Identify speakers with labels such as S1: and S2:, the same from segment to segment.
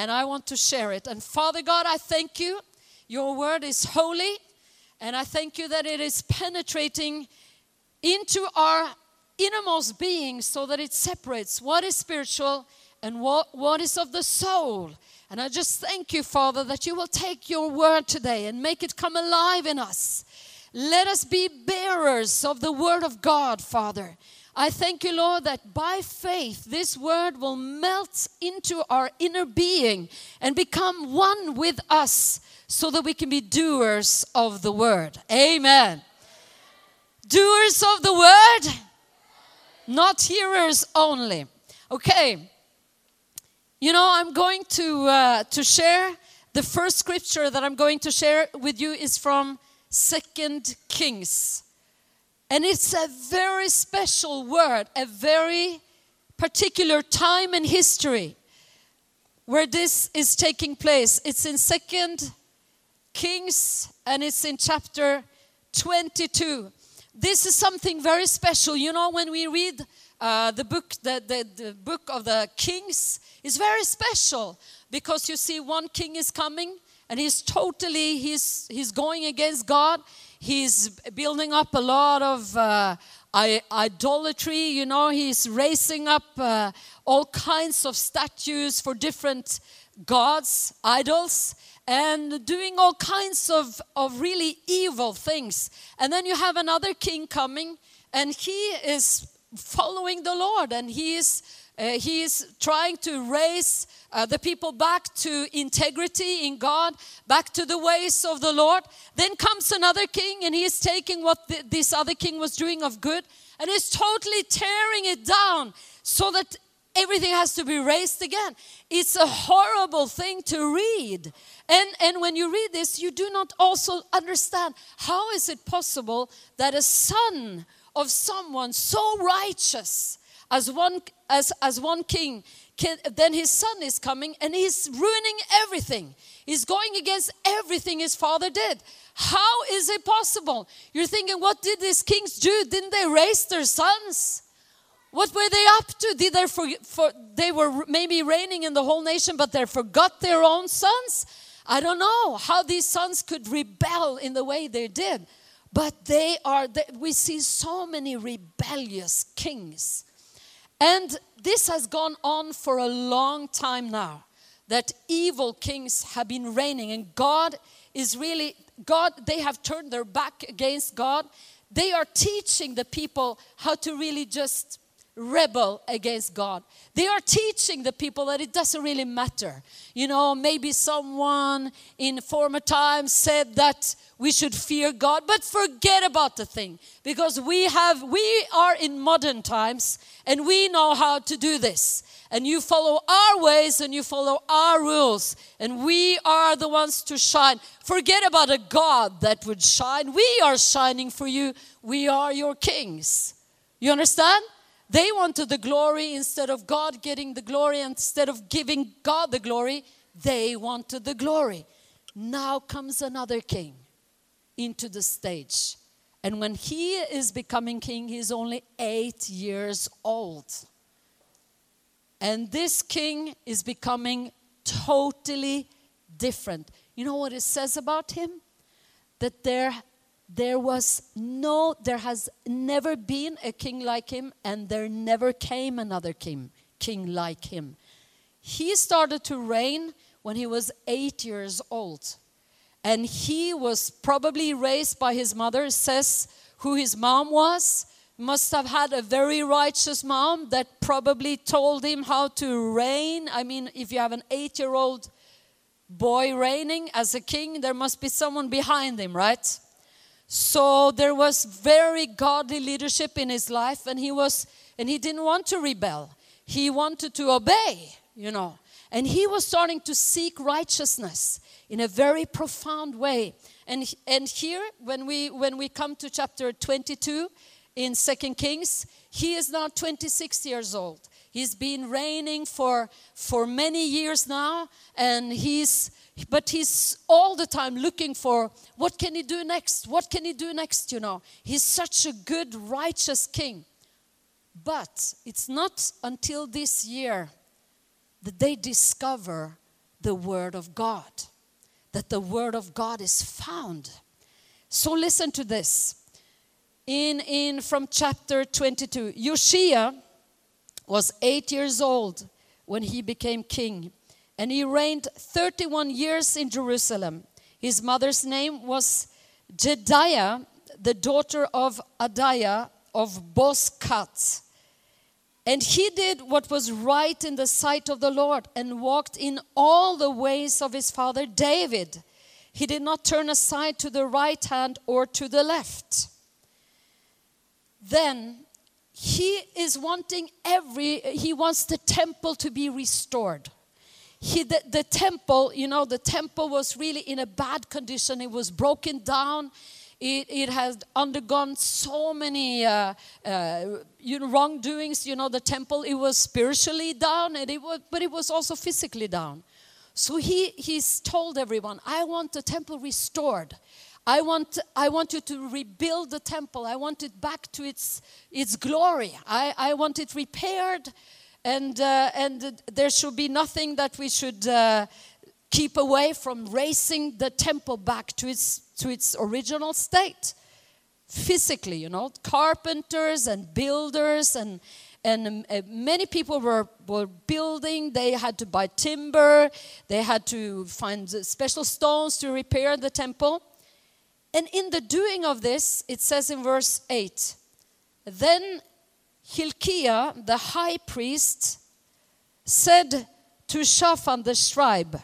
S1: and I want to share it. And Father God, I thank you. Your word is holy, and I thank you that it is penetrating into our innermost being so that it separates what is spiritual and what, what is of the soul. And I just thank you, Father, that you will take your word today and make it come alive in us. Let us be bearers of the word of God, Father. I thank you, Lord, that by faith this word will melt into our inner being and become one with us so that we can be doers of the word. Amen. Doers of the word, not hearers only. Okay. You know, I'm going to uh, to share the first scripture that I'm going to share with you is from Second Kings. And it's a very special word, a very particular time in history where this is taking place. It's in Second Kings and it's in chapter 22. This is something very special. You know, when we read uh, the book, the, the, the book of the Kings, is very special because you see one king is coming and he's totally he's he's going against god he's building up a lot of uh, idolatry you know he's raising up uh, all kinds of statues for different gods idols and doing all kinds of, of really evil things. And then you have another king coming and he is following the lord and he is uh, he is trying to raise uh, the people back to integrity in God, back to the ways of the Lord. Then comes another king, and he is taking what the, this other king was doing of good and is totally tearing it down so that everything has to be raised again. It's a horrible thing to read. And, and when you read this, you do not also understand how is it possible that a son of someone so righteous as one as, as one king can, then his son is coming and he's ruining everything. He's going against everything his father did. How is it possible? You're thinking, what did these kings do? Didn't they raise their sons? What were they up to? Did they for, for they were maybe reigning in the whole nation, but they forgot their own sons? I don't know how these sons could rebel in the way they did, but they are. They, we see so many rebellious kings, and this has gone on for a long time now that evil kings have been reigning and God is really God they have turned their back against God. They are teaching the people how to really just rebel against God. They are teaching the people that it doesn't really matter. You know, maybe someone in former times said that we should fear God, but forget about the thing because we have we are in modern times and we know how to do this. And you follow our ways and you follow our rules, and we are the ones to shine. Forget about a God that would shine. We are shining for you. We are your kings. You understand? They wanted the glory instead of God getting the glory, instead of giving God the glory, they wanted the glory. Now comes another king into the stage. And when he is becoming king, he's only eight years old. And this king is becoming totally different. You know what it says about him? That there, there was no, there has never been a king like him, and there never came another king, king like him. He started to reign when he was eight years old. And he was probably raised by his mother says who his mom was must have had a very righteous mom that probably told him how to reign. I mean if you have an 8 year old boy reigning as a king there must be someone behind him right so there was very godly leadership in his life and he was and he didn't want to rebel he wanted to obey you know and he was starting to seek righteousness in a very profound way. And, and here, when we, when we come to chapter 22 in Second Kings, he is now 26 years old. He's been reigning for, for many years now, and he's, but he's all the time looking for what can he do next? What can he do next? You know, he's such a good, righteous king. But it's not until this year that they discover the Word of God, that the Word of God is found. So listen to this. In, in from chapter 22, Josiah was eight years old when he became king, and he reigned 31 years in Jerusalem. His mother's name was Jedidah, the daughter of Adaiah of Bozkath. And he did what was right in the sight of the Lord and walked in all the ways of his father David. He did not turn aside to the right hand or to the left. Then he is wanting every, he wants the temple to be restored. He, the, the temple, you know, the temple was really in a bad condition. It was broken down it, it has undergone so many uh, uh, you know, wrongdoings. You know, the temple, it was spiritually down, and it was, but it was also physically down. So he, he's told everyone, I want the temple restored. I want, I want you to rebuild the temple. I want it back to its, its glory. I, I want it repaired, and, uh, and there should be nothing that we should uh, keep away from raising the temple back to its to its original state. Physically you know carpenters and builders and and uh, many people were, were building. They had to buy timber. They had to find special stones to repair the temple and in the doing of this it says in verse 8 then hilkiah the high priest said to shaphan the scribe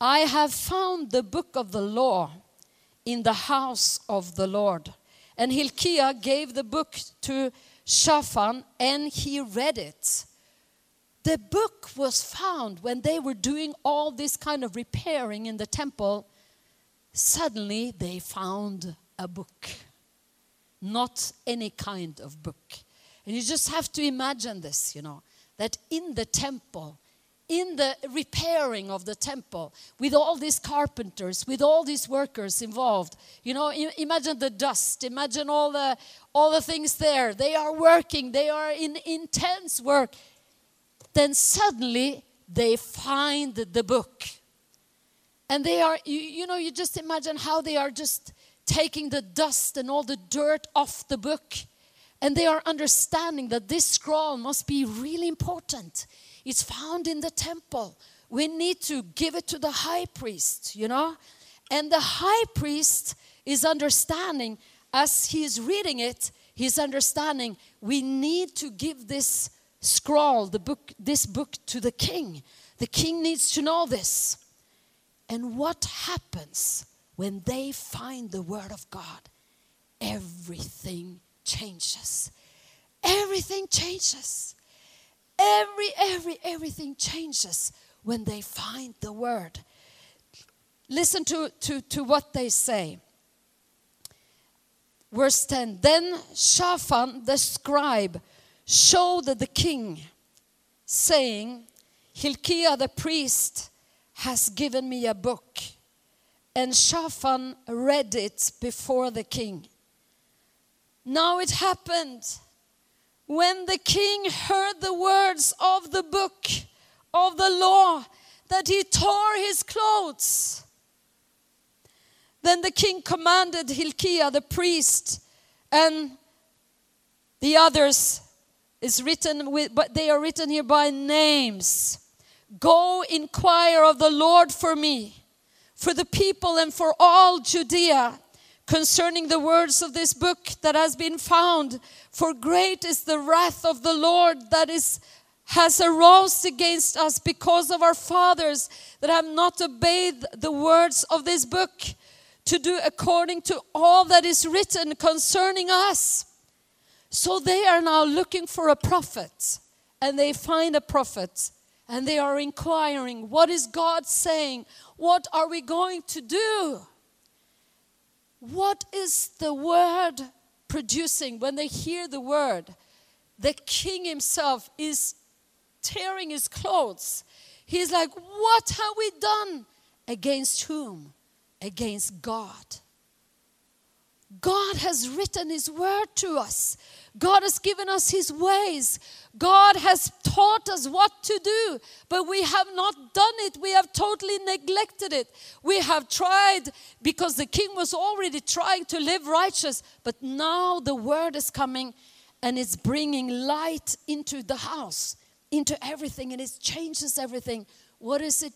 S1: i have found the book of the law in the house of the Lord. And Hilkiah gave the book to Shaphan and he read it. The book was found when they were doing all this kind of repairing in the temple. Suddenly they found a book, not any kind of book. And you just have to imagine this, you know, that in the temple, in the repairing of the temple with all these carpenters with all these workers involved you know imagine the dust imagine all the all the things there. They are working they are in intense work. Then suddenly they find the book. And they are you, you know you just imagine how they are just taking the dust and all the dirt off the book and they are understanding that this scroll must be really important it's found in the temple. We need to give it to the high priest, you know? And the high priest is understanding as he's reading it, he's understanding we need to give this scroll, the book, this book to the king. The king needs to know this. And what happens when they find the word of God? Everything changes. Everything changes. Every, every, everything changes when they find the word. Listen to, to, to what they say. Verse 10 Then Shaphan the scribe showed the king, saying, Hilkiah the priest has given me a book. And Shaphan read it before the king. Now it happened when the king heard the words of the book of the law, that he tore his clothes. Then the king commanded Hilkiah the priest and the others is written with but they are written here by names. Go inquire of the Lord for me, for the people and for all Judea concerning the words of this book that has been found. For great is the wrath of the Lord that is has arose against us because of our fathers that have not obeyed the words of this book to do according to all that is written concerning us. So they are now looking for a prophet and they find a prophet and they are inquiring, What is God saying? What are we going to do? What is the word producing when they hear the word? The king himself is tearing his clothes. He's like, What have we done? Against whom? Against God. God has written His word to us. God has given us His ways. God has taught us what to do, but we have not done it. We have totally neglected it. We have tried because the king was already trying to live righteous, but now the word is coming and it's bringing light into the house, into everything, and it changes everything. What is it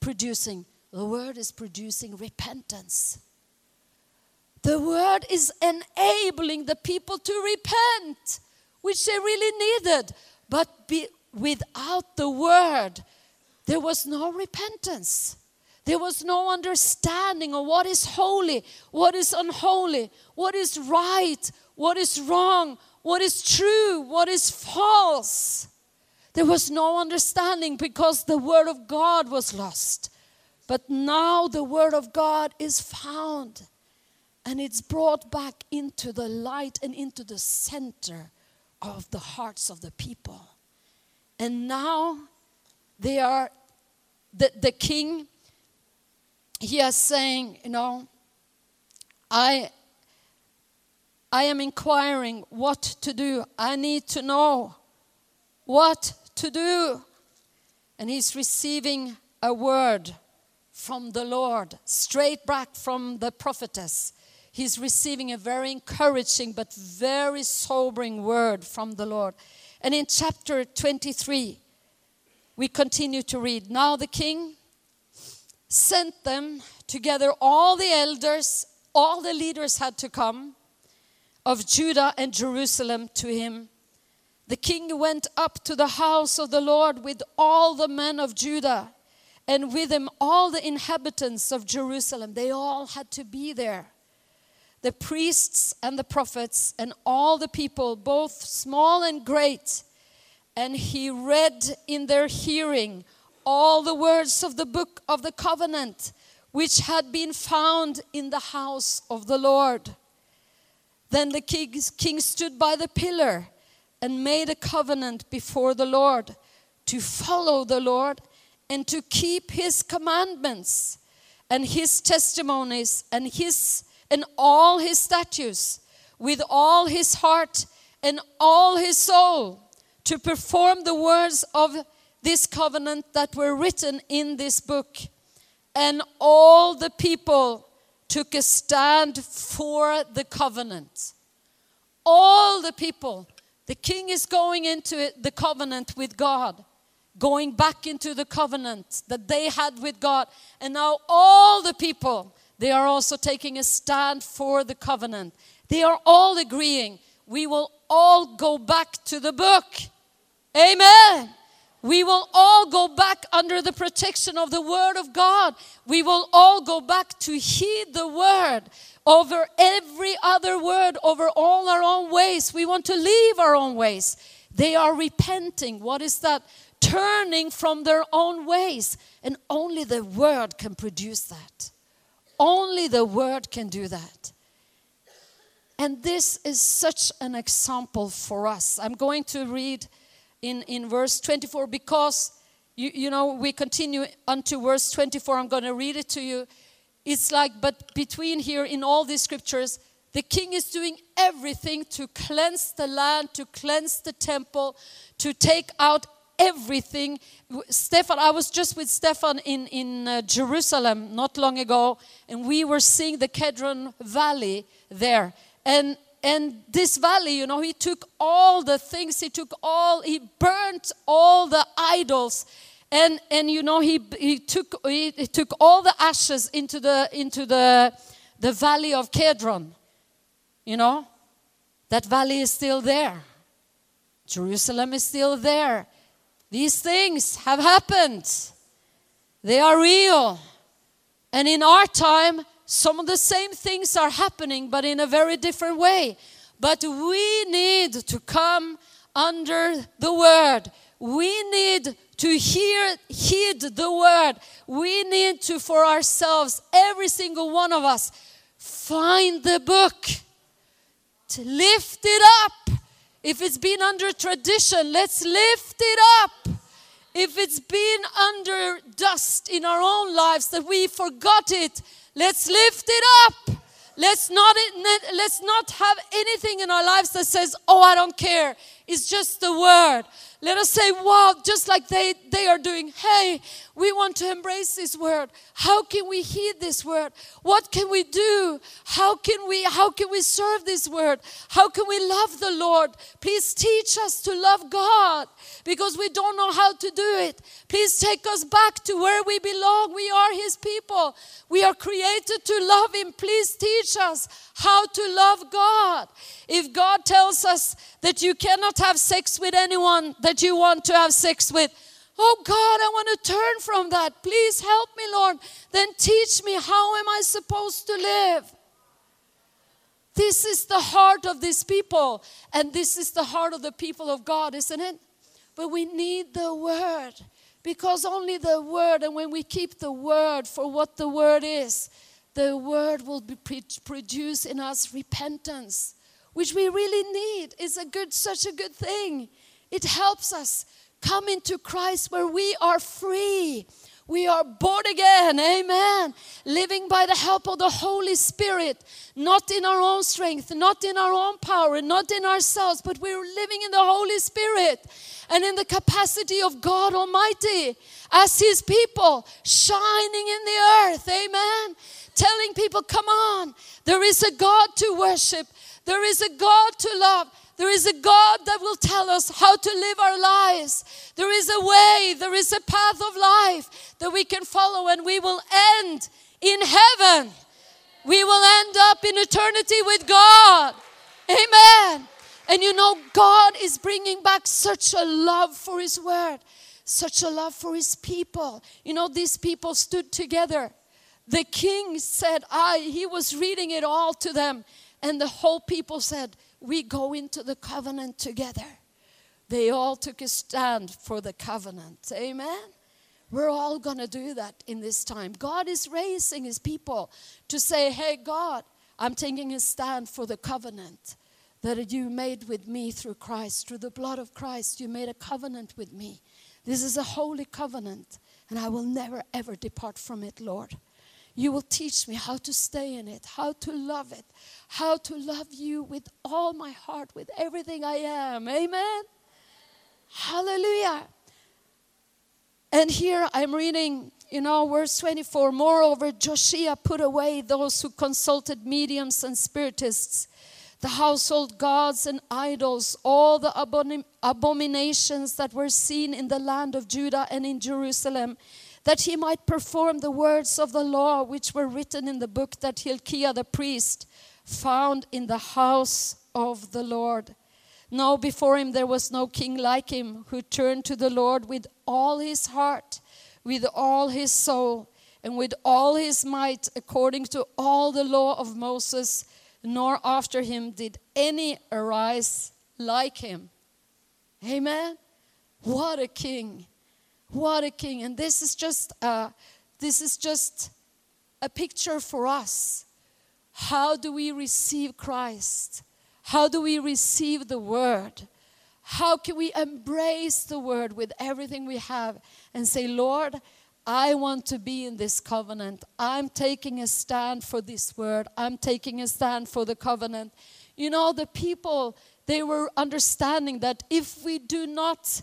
S1: producing? The word is producing repentance. The word is enabling the people to repent, which they really needed. But be, without the word, there was no repentance. There was no understanding of what is holy, what is unholy, what is right, what is wrong, what is true, what is false. There was no understanding because the Word of God was lost. But now the Word of God is found and it's brought back into the light and into the center of the hearts of the people. And now they are, the, the king, he is saying, you know, I, I am inquiring what to do. I need to know what to do. And he's receiving a word from the Lord, straight back from the prophetess he's receiving a very encouraging but very sobering word from the Lord. And in chapter 23, we continue to read Now the king sent them together, all the elders, all the leaders had to come of Judah and Jerusalem to him. The king went up to the house of the Lord with all the men of Judah and with him all the inhabitants of Jerusalem. They all had to be there the priests and the prophets and all the people, both small and great. And he read in their hearing all the words of the book of the covenant, which had been found in the house of the Lord. Then the king, king stood by the pillar and made a covenant before the Lord to follow the Lord and to keep his commandments and his testimonies and his and all his statutes with all his heart and all his soul to perform the words of this covenant that were written in this book. And all the people took a stand for the covenant. All the people. The king is going into the covenant with God, going back into the covenant that they had with God. And now all the people they are also taking a stand for the covenant. They are all agreeing we will all go back to the book. Amen. We will all go back under the protection of the Word of God. We will all go back to heed the Word over every other word, over all our own ways. We want to leave our own ways. They are repenting. What is that? Turning from their own ways. And only the Word can produce that. Only the word can do that. And this is such an example for us. I'm going to read in, in verse 24 because, you, you know, we continue unto verse 24. I'm going to read it to you. It's like, but between here in all these scriptures, the king is doing everything to cleanse the land, to cleanse the temple, to take out everything. Stefan, I was just with Stefan in, in uh, Jerusalem not long ago, and we were seeing the Kedron Valley there. And, and this valley, you know, he took all the things, he took all, he burnt all the idols. And, and you know, he, he, took, he, he took all the ashes into the, into the, the valley of Kedron. You know, that valley is still there. Jerusalem is still there. These things have happened, they are real. And in our time, some of the same things are happening, but in a very different way. But we need to come under the word. We need to hear, heed the word. We need to, for ourselves, every single one of us, find the book, lift it up, if it's been under tradition, let's lift it up. If it's been under dust in our own lives that we forgot it, let's lift it up. Let's not, let's not have anything in our lives that says, oh, I don't care. It's just the word. Let us say, wow, just like they, they are doing, hey, we want to embrace this word. How can we heed this word? What can we do? How can we how can we serve this word? How can we love the Lord? Please teach us to love God because we don't know how to do it. Please take us back to where we belong. We are his people. We are created to love him. Please teach us how to love God. If God tells us that you cannot have sex with anyone that you want to have sex with, Oh God, I want to turn from that. Please help me, Lord. Then teach me how am I supposed to live? This is the heart of these people, and this is the heart of the people of God, isn't it? But we need the word because only the word, and when we keep the word for what the word is, the word will be produce in us repentance, which we really need. is a good, such a good thing. It helps us come into Christ where we are free. We are born again, amen. Living by the help of the Holy Spirit, not in our own strength, not in our own power, not in ourselves, but we're living in the Holy Spirit and in the capacity of God Almighty as His people, shining in the earth, amen. Telling people, come on, there is a God to worship, there is a God to love. There is a God that will tell us how to live our lives. There is a way, there is a path of life that we can follow, and we will end in heaven. We will end up in eternity with God. Amen. And you know, God is bringing back such a love for His word, such a love for His people. You know, these people stood together. The king said, I, he was reading it all to them, and the whole people said, we go into the covenant together. They all took a stand for the covenant. Amen. We're all going to do that in this time. God is raising his people to say, Hey, God, I'm taking a stand for the covenant that you made with me through Christ, through the blood of Christ. You made a covenant with me. This is a holy covenant, and I will never, ever depart from it, Lord. You will teach me how to stay in it, how to love it, how to love you with all my heart, with everything I am. Amen. Hallelujah. And here I'm reading, you know, verse 24. Moreover, Josiah put away those who consulted mediums and spiritists, the household gods and idols, all the abominations that were seen in the land of Judah and in Jerusalem that he might perform the words of the law which were written in the book that Hilkiah the priest found in the house of the Lord. Now before him there was no king like him who turned to the Lord with all his heart, with all his soul, and with all his might, according to all the law of Moses, nor after him did any arise like him. Amen. What a king. What a king. And this is just uh, this is just a picture for us. How do we receive Christ? How do we receive the word? How can we embrace the word with everything we have and say, Lord, I want to be in this covenant. I'm taking a stand for this word. I'm taking a stand for the covenant. You know, the people, they were understanding that if we do not,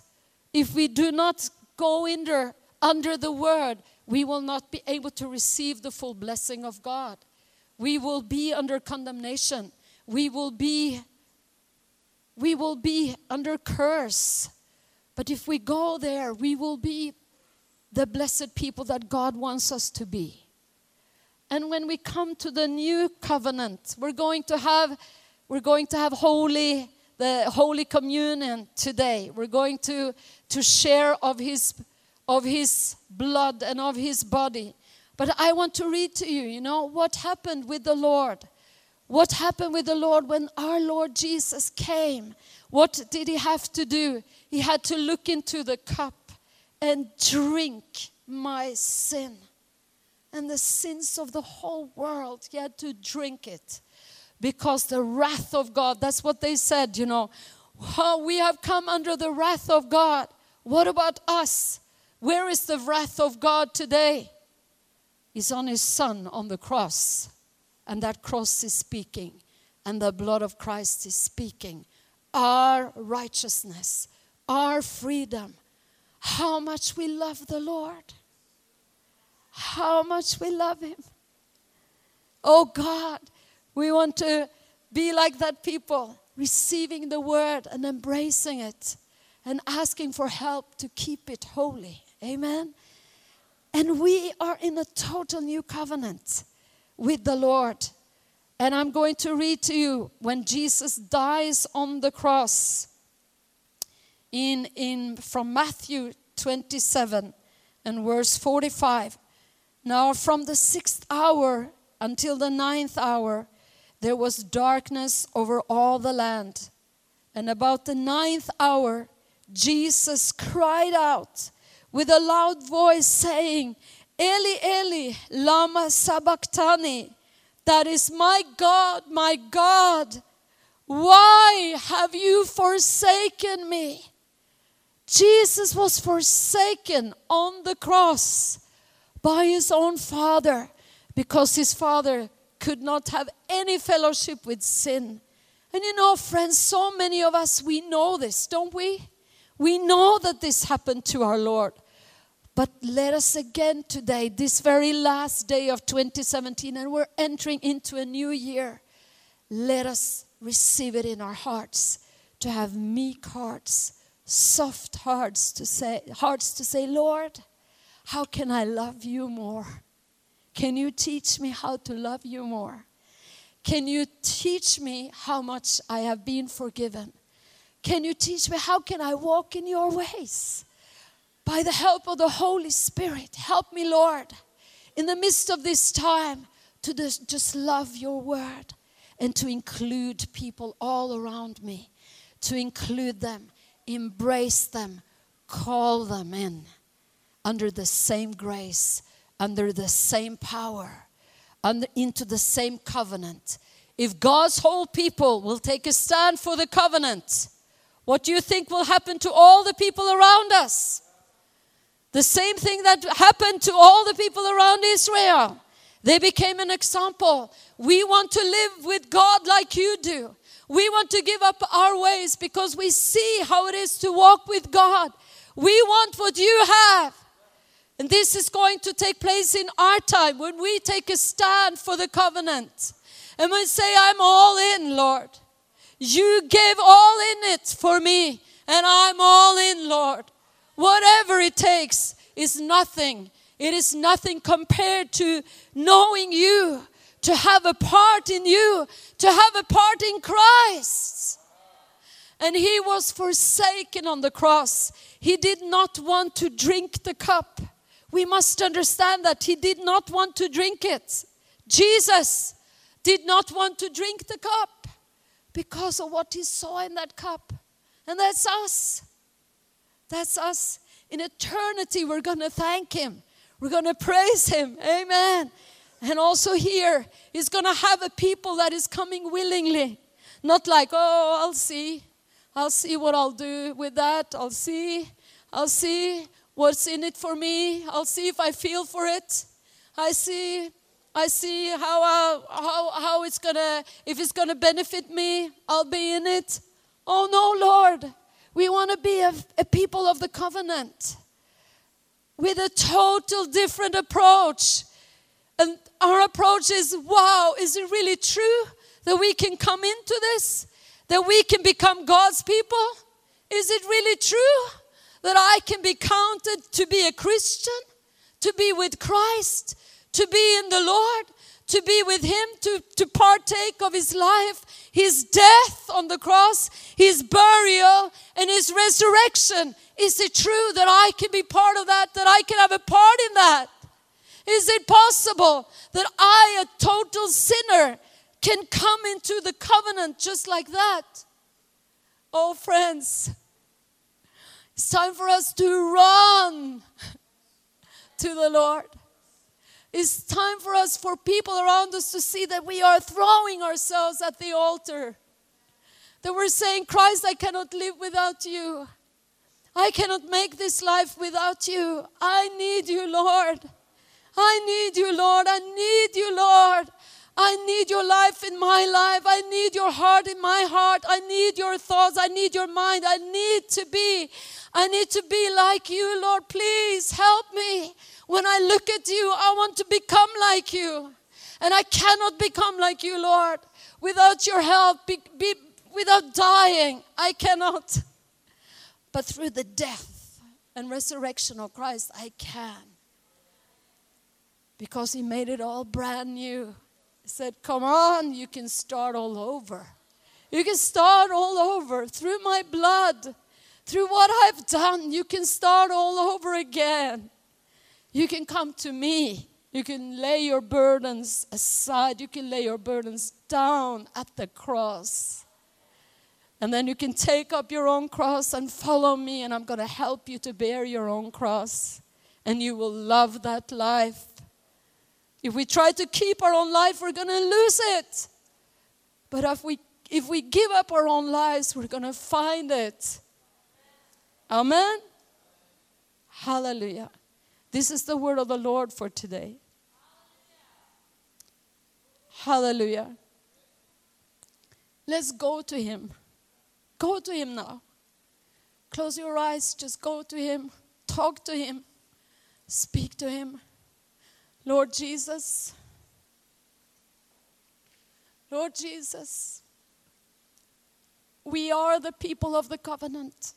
S1: if we do not go under, under the word, we will not be able to receive the full blessing of God. We will be under condemnation. We will be we will be under curse. But if we go there, we will be the blessed people that God wants us to be. And when we come to the new covenant, we're going to have we're going to have holy the holy communion today. We're going to to share of his of his blood and of his body. But I want to read to you, you know, what happened with the Lord. What happened with the Lord when our Lord Jesus came? What did he have to do? He had to look into the cup and drink my sin and the sins of the whole world. He had to drink it because the wrath of God, that's what they said, you know. Oh, we have come under the wrath of God. What about us? Where is the wrath of God today? He's on his son on the cross. And that cross is speaking, and the blood of Christ is speaking. Our righteousness, our freedom, how much we love the Lord, how much we love Him. Oh God, we want to be like that people, receiving the word and embracing it and asking for help to keep it holy. Amen. And we are in a total new covenant with the Lord. And I'm going to read to you when Jesus dies on the cross in, in from Matthew 27 and verse 45. Now from the sixth hour until the ninth hour, there was darkness over all the land. And about the ninth hour, Jesus cried out with a loud voice, saying, Eli, Eli, Lama Sabachthani. That is, my God, my God, why have you forsaken me? Jesus was forsaken on the cross by his own Father because his Father could not have any fellowship with sin. And you know, friends, so many of us, we know this, don't we? We know that this happened to our Lord. But let us again today, this very last day of 2017, and we're entering into a new year, let us receive it in our hearts to have meek hearts, soft hearts to say, hearts to say, Lord, how can I love you more? Can you teach me how to love you more? Can you teach me how much I have been forgiven? Can you teach me how can I walk in your ways? By the help of the Holy Spirit, help me, Lord, in the midst of this time to just love your word and to include people all around me, to include them, embrace them, call them in under the same grace, under the same power, under, into the same covenant. If God's whole people will take a stand for the covenant, what do you think will happen to all the people around us? The same thing that happened to all the people around Israel. They became an example. We want to live with God like you do. We want to give up our ways because we see how it is to walk with God. We want what you have. And this is going to take place in our time when we take a stand for the covenant. And we say, I'm all in, Lord. You gave all in it for me, and I'm all in, Lord. Whatever it takes is nothing. It is nothing compared to knowing you, to have a part in you, to have a part in Christ. And he was forsaken on the cross. He did not want to drink the cup. We must understand that he did not want to drink it. Jesus did not want to drink the cup because of what he saw in that cup. And that's us. That's us. In eternity, we're going to thank him. We're going to praise him. Amen. And also here, he's going to have a people that is coming willingly. Not like, oh, I'll see. I'll see what I'll do with that. I'll see. I'll see what's in it for me. I'll see if I feel for it. I see I see how, uh, how, how it's gonna, if it's gonna benefit me, I'll be in it. Oh no, Lord. We want to be a, a people of the covenant with a total different approach. And our approach is wow, is it really true that we can come into this? That we can become God's people? Is it really true that I can be counted to be a Christian, to be with Christ, to be in the Lord, to be with Him, to, to partake of His life, His death on the cross, His burial, and His resurrection. Is it true that I can be part of that, that I can have a part in that? Is it possible that I, a total sinner, can come into the covenant just like that? Oh, friends, it's time for us to run to the Lord. It's time for us, for people around us, to see that we are throwing ourselves at the altar. That we're saying, Christ, I cannot live without you. I cannot make this life without you. I need you, Lord. I need you, Lord. I need you, Lord. I need your life in my life. I need your heart in my heart. I need your thoughts. I need your mind. I need to be. I need to be like you, Lord. Please help me. When I look at you, I want to become like you. And I cannot become like you, Lord, without your help, be, be, without dying. I cannot. But through the death and resurrection of Christ, I can. Because He made it all brand new said, Come on, you can start all over. You can start all over through my blood, through what I've done. You can start all over again. You can come to me. You can lay your burdens aside. You can lay your burdens down at the cross. And then you can take up your own cross and follow me, and I'm going to help you to bear your own cross. And you will love that life if we try to keep our own life, we're going to lose it. But if we, if we give up our own lives, we're going to find it. Amen? Hallelujah. This is the word of the Lord for today. Hallelujah. Let's go to Him. Go to Him now. Close your eyes, just go to Him. Talk to Him. Speak to Him. Lord Jesus, Lord Jesus, we are the people of the covenant.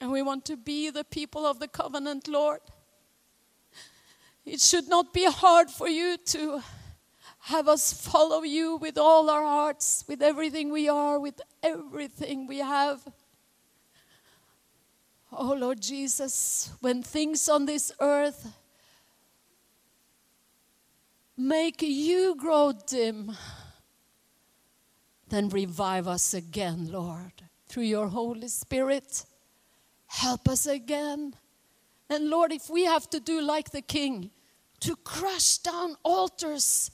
S1: And we want to be the people of the covenant, Lord. It should not be hard for you to have us follow you with all our hearts, with everything we are, with everything we have. Oh, Lord Jesus, when things on this earth make you grow dim, then revive us again, Lord, through your Holy Spirit. Help us again. And Lord, if we have to do like the king, to crush down altars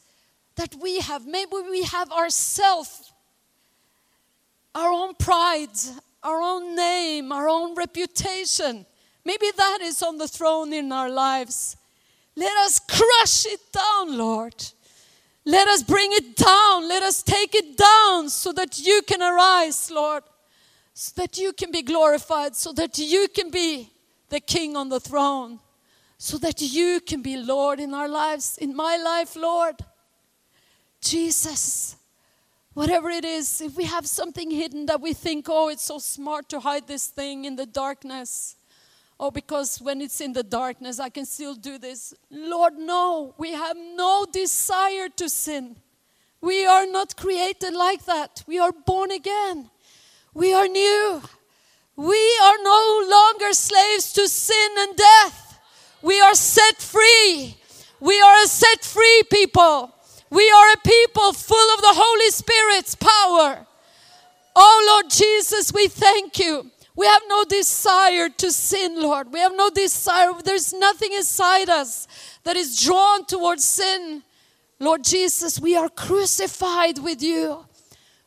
S1: that we have, maybe we have ourselves, our own pride, our own name, our own reputation. Maybe that is on the throne in our lives. Let us crush it down, Lord. Let us bring it down. Let us take it down so that you can arise, Lord. So that you can be glorified, so that you can be the king on the throne, so that you can be Lord in our lives, in my life, Lord. Jesus, whatever it is, if we have something hidden that we think, oh, it's so smart to hide this thing in the darkness, oh, because when it's in the darkness, I can still do this. Lord, no, we have no desire to sin. We are not created like that. We are born again. We are new. We are no longer slaves to sin and death. We are set free. We are a set free people. We are a people full of the Holy Spirit's power. Oh Lord Jesus, we thank you we have no desire to sin, Lord. We have no desire. There's nothing inside us that is drawn towards sin. Lord Jesus, we are crucified with you.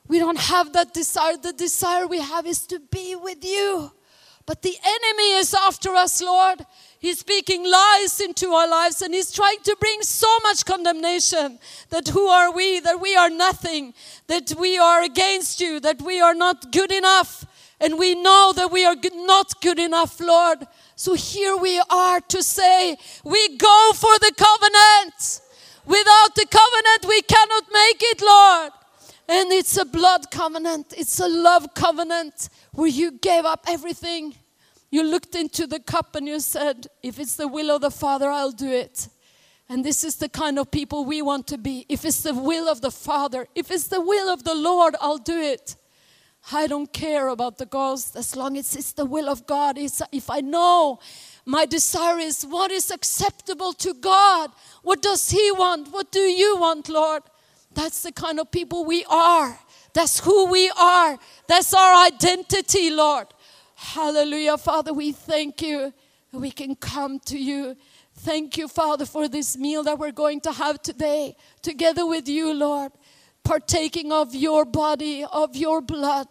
S1: We don't have that desire. The desire we have is to be with you. But the enemy is after us, Lord. He's speaking lies into our lives and he's trying to bring so much condemnation that who are we, that we are nothing, that we are against you, that we are not good enough, and we know that we are not good enough, Lord. So here we are to say, we go for the covenant. Without the covenant, we cannot make it, Lord. And it's a blood covenant, it's a love covenant where you gave up everything. You looked into the cup and you said, If it's the will of the Father, I'll do it. And this is the kind of people we want to be. If it's the will of the Father, if it's the will of the Lord, I'll do it. I don't care about the ghost as long as it's the will of God. It's, if I know my desire is what is acceptable to God, what does He want? What do you want, Lord? That's the kind of people we are. That's who we are. That's our identity, Lord. Hallelujah, Father. We thank you. We can come to you. Thank you, Father, for this meal that we're going to have today together with you, Lord partaking of your body, of your blood.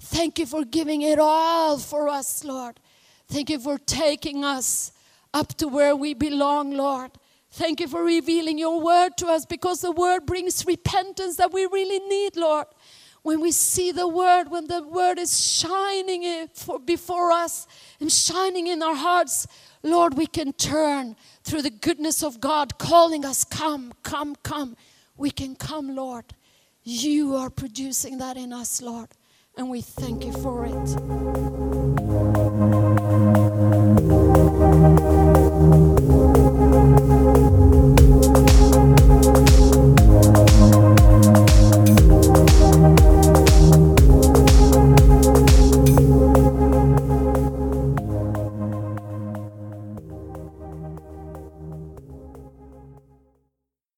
S1: Thank you for giving it all for us, Lord. Thank you for taking us up to where we belong, Lord. Thank you for revealing your word to us because the word brings repentance that we really need, Lord. When we see the word, when the word is shining for, before us and shining in our hearts, Lord, we can turn through the goodness of God, calling us, Come, come, come. We can come, Lord. You are producing that in us, Lord, and we thank you for it.